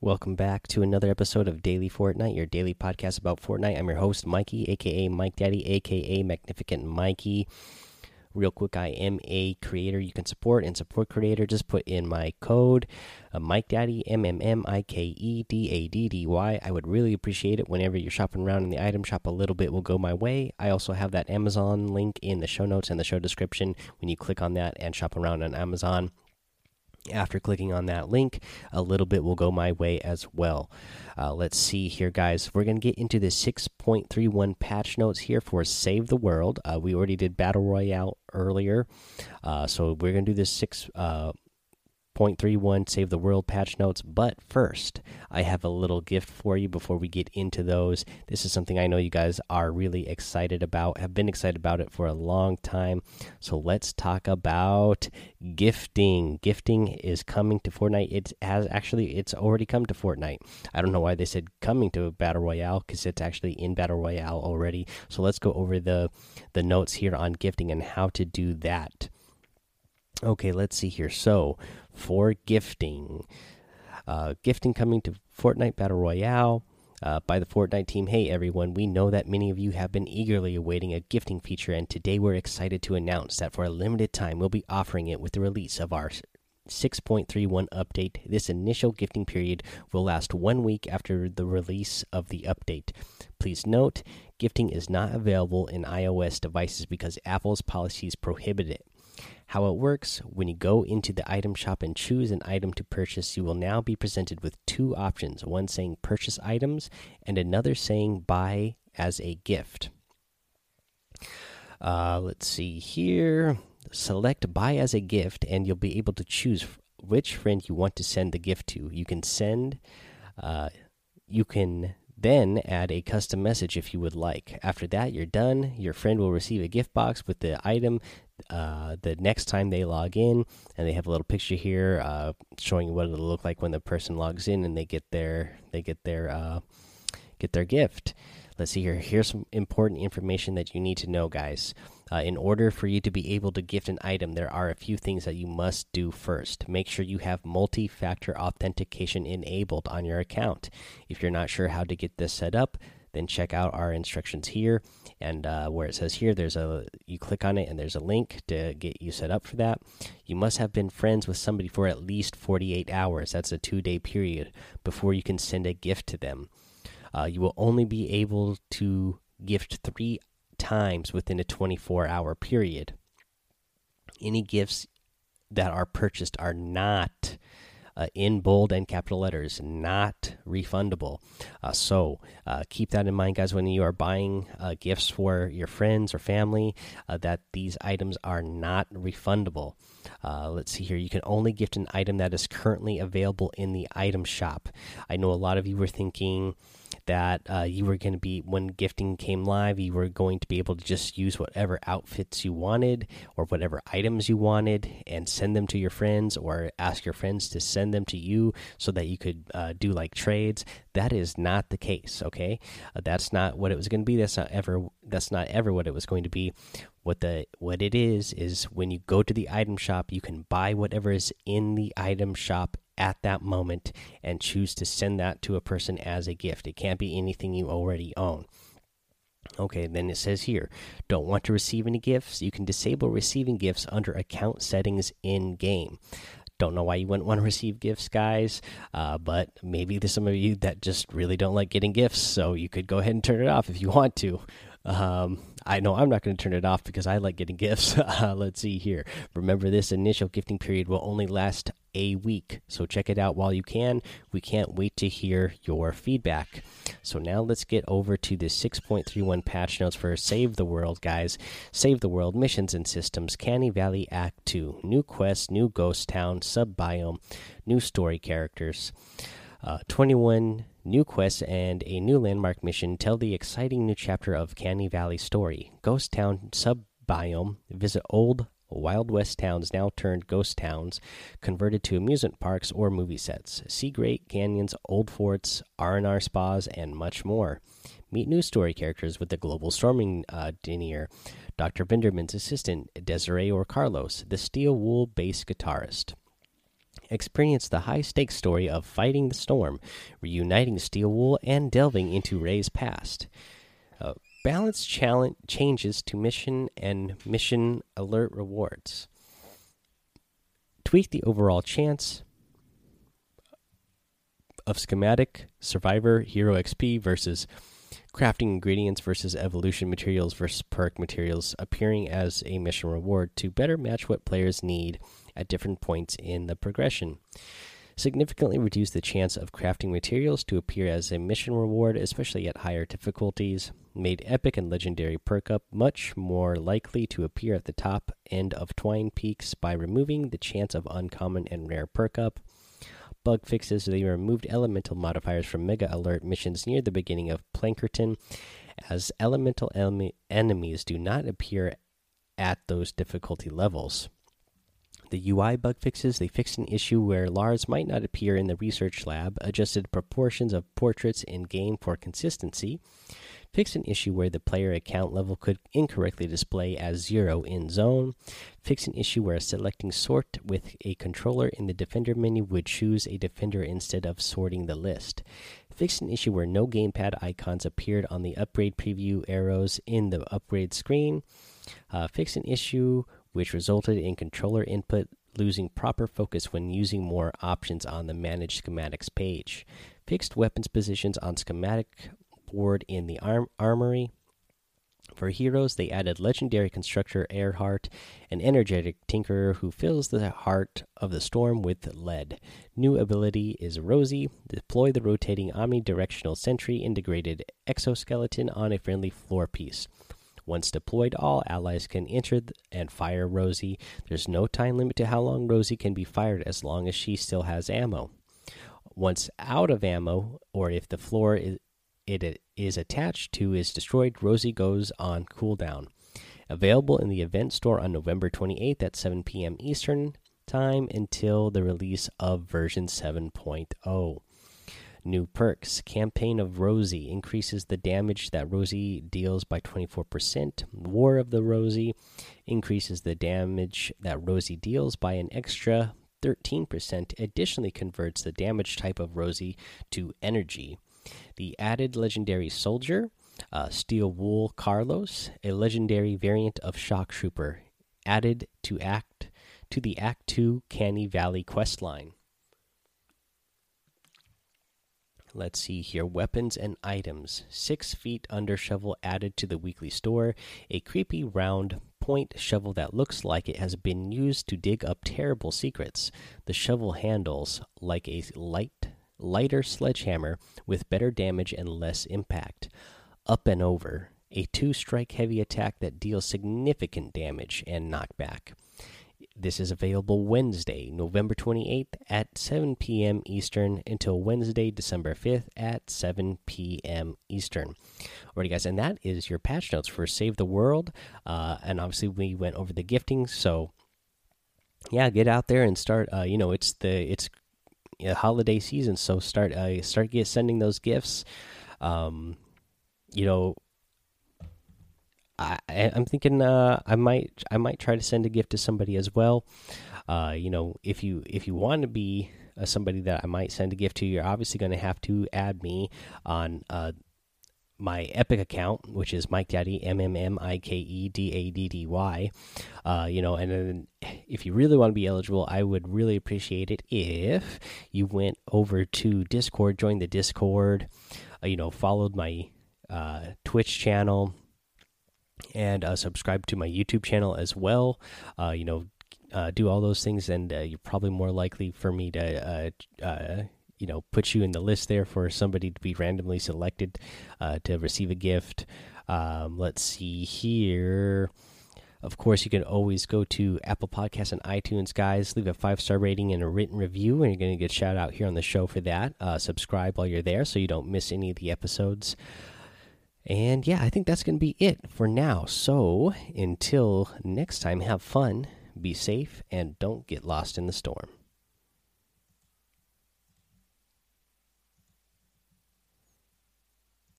Welcome back to another episode of Daily Fortnite, your daily podcast about Fortnite. I'm your host, Mikey, aka Mike Daddy, aka Magnificent Mikey. Real quick, I am a creator you can support and support creator. Just put in my code, uh, Mike Daddy, M M M I K E D A D D Y. I would really appreciate it whenever you're shopping around in the item shop. A little bit will go my way. I also have that Amazon link in the show notes and the show description. When you click on that and shop around on Amazon, after clicking on that link a little bit will go my way as well. Uh, let's see here guys. We're going to get into the 6.31 patch notes here for save the world. Uh, we already did battle royale earlier. Uh, so we're going to do this 6 uh, 0.31 Save the World patch notes. But first, I have a little gift for you before we get into those. This is something I know you guys are really excited about, have been excited about it for a long time. So let's talk about gifting. Gifting is coming to Fortnite. It has actually, it's already come to Fortnite. I don't know why they said coming to Battle Royale because it's actually in Battle Royale already. So let's go over the the notes here on gifting and how to do that. Okay, let's see here. So, for gifting. Uh, gifting coming to Fortnite Battle Royale uh, by the Fortnite team. Hey everyone, we know that many of you have been eagerly awaiting a gifting feature, and today we're excited to announce that for a limited time we'll be offering it with the release of our 6.31 update. This initial gifting period will last one week after the release of the update. Please note, gifting is not available in iOS devices because Apple's policies prohibit it. How it works when you go into the item shop and choose an item to purchase, you will now be presented with two options one saying purchase items, and another saying buy as a gift. Uh, let's see here. Select buy as a gift, and you'll be able to choose which friend you want to send the gift to. You can send, uh, you can then add a custom message if you would like. After that, you're done. Your friend will receive a gift box with the item uh, the next time they log in, and they have a little picture here uh, showing what it'll look like when the person logs in and they get their they get their uh, get their gift. Let's see here. Here's some important information that you need to know, guys. Uh, in order for you to be able to gift an item, there are a few things that you must do first. Make sure you have multi factor authentication enabled on your account. If you're not sure how to get this set up, then check out our instructions here. And uh, where it says here there's a you click on it and there's a link to get you set up for that. You must have been friends with somebody for at least 48 hours. That's a two day period before you can send a gift to them. Uh, you will only be able to gift three times within a 24 hour period. Any gifts that are purchased are not in bold and capital letters, not refundable. Uh, so uh, keep that in mind, guys, when you are buying uh, gifts for your friends or family, uh, that these items are not refundable. Uh, let's see here. You can only gift an item that is currently available in the item shop. I know a lot of you were thinking that uh, you were going to be when gifting came live you were going to be able to just use whatever outfits you wanted or whatever items you wanted and send them to your friends or ask your friends to send them to you so that you could uh, do like trades. That is not the case okay? Uh, that's not what it was going to be. That's not ever that's not ever what it was going to be. What the what it is is when you go to the item shop you can buy whatever is in the item shop at that moment and choose to send that to a person as a gift. It can't be anything you already own. Okay, then it says here, don't want to receive any gifts? You can disable receiving gifts under account settings in game. Don't know why you wouldn't want to receive gifts, guys, uh, but maybe there's some of you that just really don't like getting gifts, so you could go ahead and turn it off if you want to. Um, I know I'm not going to turn it off because I like getting gifts. Uh, let's see here. Remember, this initial gifting period will only last a week, so check it out while you can. We can't wait to hear your feedback. So now let's get over to the 6.31 patch notes for Save the World, guys. Save the World missions and systems. Canny Valley Act 2. New quests, new ghost town, sub biome, new story characters. Uh, 21 new quests and a new landmark mission tell the exciting new chapter of Canny Valley story. Ghost Town sub biome. Visit old Wild West towns now turned ghost towns, converted to amusement parks or movie sets. See great canyons, old forts, R&R spas, and much more. Meet new story characters with the global storming uh, denier, Dr. Vinderman's assistant, Desiree or Carlos, the steel wool bass guitarist Experience the high stakes story of fighting the storm, reuniting Steel Wool, and delving into Ray's past. Balance challenge changes to mission and mission alert rewards. Tweak the overall chance of schematic survivor hero XP versus crafting ingredients versus evolution materials versus perk materials appearing as a mission reward to better match what players need at different points in the progression. Significantly reduce the chance of crafting materials to appear as a mission reward, especially at higher difficulties. Made epic and legendary perk up much more likely to appear at the top end of Twine Peaks by removing the chance of uncommon and rare perk up bug fixes. They removed elemental modifiers from Mega Alert missions near the beginning of Plankerton, as elemental enemies do not appear at those difficulty levels. The UI bug fixes, they fixed an issue where Lars might not appear in the research lab, adjusted proportions of portraits in game for consistency, fixed an issue where the player account level could incorrectly display as zero in zone, fixed an issue where selecting sort with a controller in the defender menu would choose a defender instead of sorting the list, fixed an issue where no gamepad icons appeared on the upgrade preview arrows in the upgrade screen, uh, fixed an issue which resulted in controller input losing proper focus when using more options on the manage schematics page. Fixed weapons positions on schematic board in the arm armory. For heroes, they added legendary constructor Earhart, an energetic tinkerer who fills the heart of the storm with lead. New ability is Rosie. Deploy the rotating omnidirectional sentry integrated exoskeleton on a friendly floor piece. Once deployed, all allies can enter and fire Rosie. There's no time limit to how long Rosie can be fired as long as she still has ammo. Once out of ammo, or if the floor is, it is attached to is destroyed, Rosie goes on cooldown. Available in the event store on November 28th at 7 p.m. Eastern Time until the release of version 7.0. New perks Campaign of Rosie increases the damage that Rosie deals by 24%. War of the Rosie increases the damage that Rosie deals by an extra 13%. Additionally, converts the damage type of Rosie to energy the added legendary soldier, uh, Steel Wool Carlos, a legendary variant of Shock Trooper, added to Act to the Act Two Canny Valley quest line. Let's see here. Weapons and items. Six feet under shovel added to the weekly store. A creepy round point shovel that looks like it has been used to dig up terrible secrets. The shovel handles like a light lighter sledgehammer with better damage and less impact. Up and over, a two strike heavy attack that deals significant damage and knockback. This is available Wednesday, November 28th at 7 p.m. Eastern until Wednesday, December 5th at 7 p.m. Eastern. Alrighty, guys, and that is your patch notes for Save the World. Uh, and obviously, we went over the gifting, so yeah, get out there and start. Uh, you know, it's the it's holiday season, so start uh, start get sending those gifts. Um, you know, I I'm thinking uh, I might I might try to send a gift to somebody as well. Uh, you know, if you if you want to be uh, somebody that I might send a gift to, you're obviously going to have to add me on uh, my Epic account, which is Mike Daddy M M M I K E D A D D Y. Uh, you know, and then if you really want to be eligible, I would really appreciate it if you went over to Discord, joined the Discord, uh, you know, followed my uh, Twitch channel, and uh, subscribe to my YouTube channel as well. Uh, you know, uh, do all those things, and you're probably more likely for me to you know put you in the list there for somebody to be randomly selected uh, to receive a gift. Um, let's see here. Of course, you can always go to Apple Podcasts and iTunes, guys. Leave a five star rating and a written review, and you're going to get shout out here on the show for that. Uh, subscribe while you're there so you don't miss any of the episodes. And yeah, I think that's going to be it for now. So until next time, have fun, be safe, and don't get lost in the storm.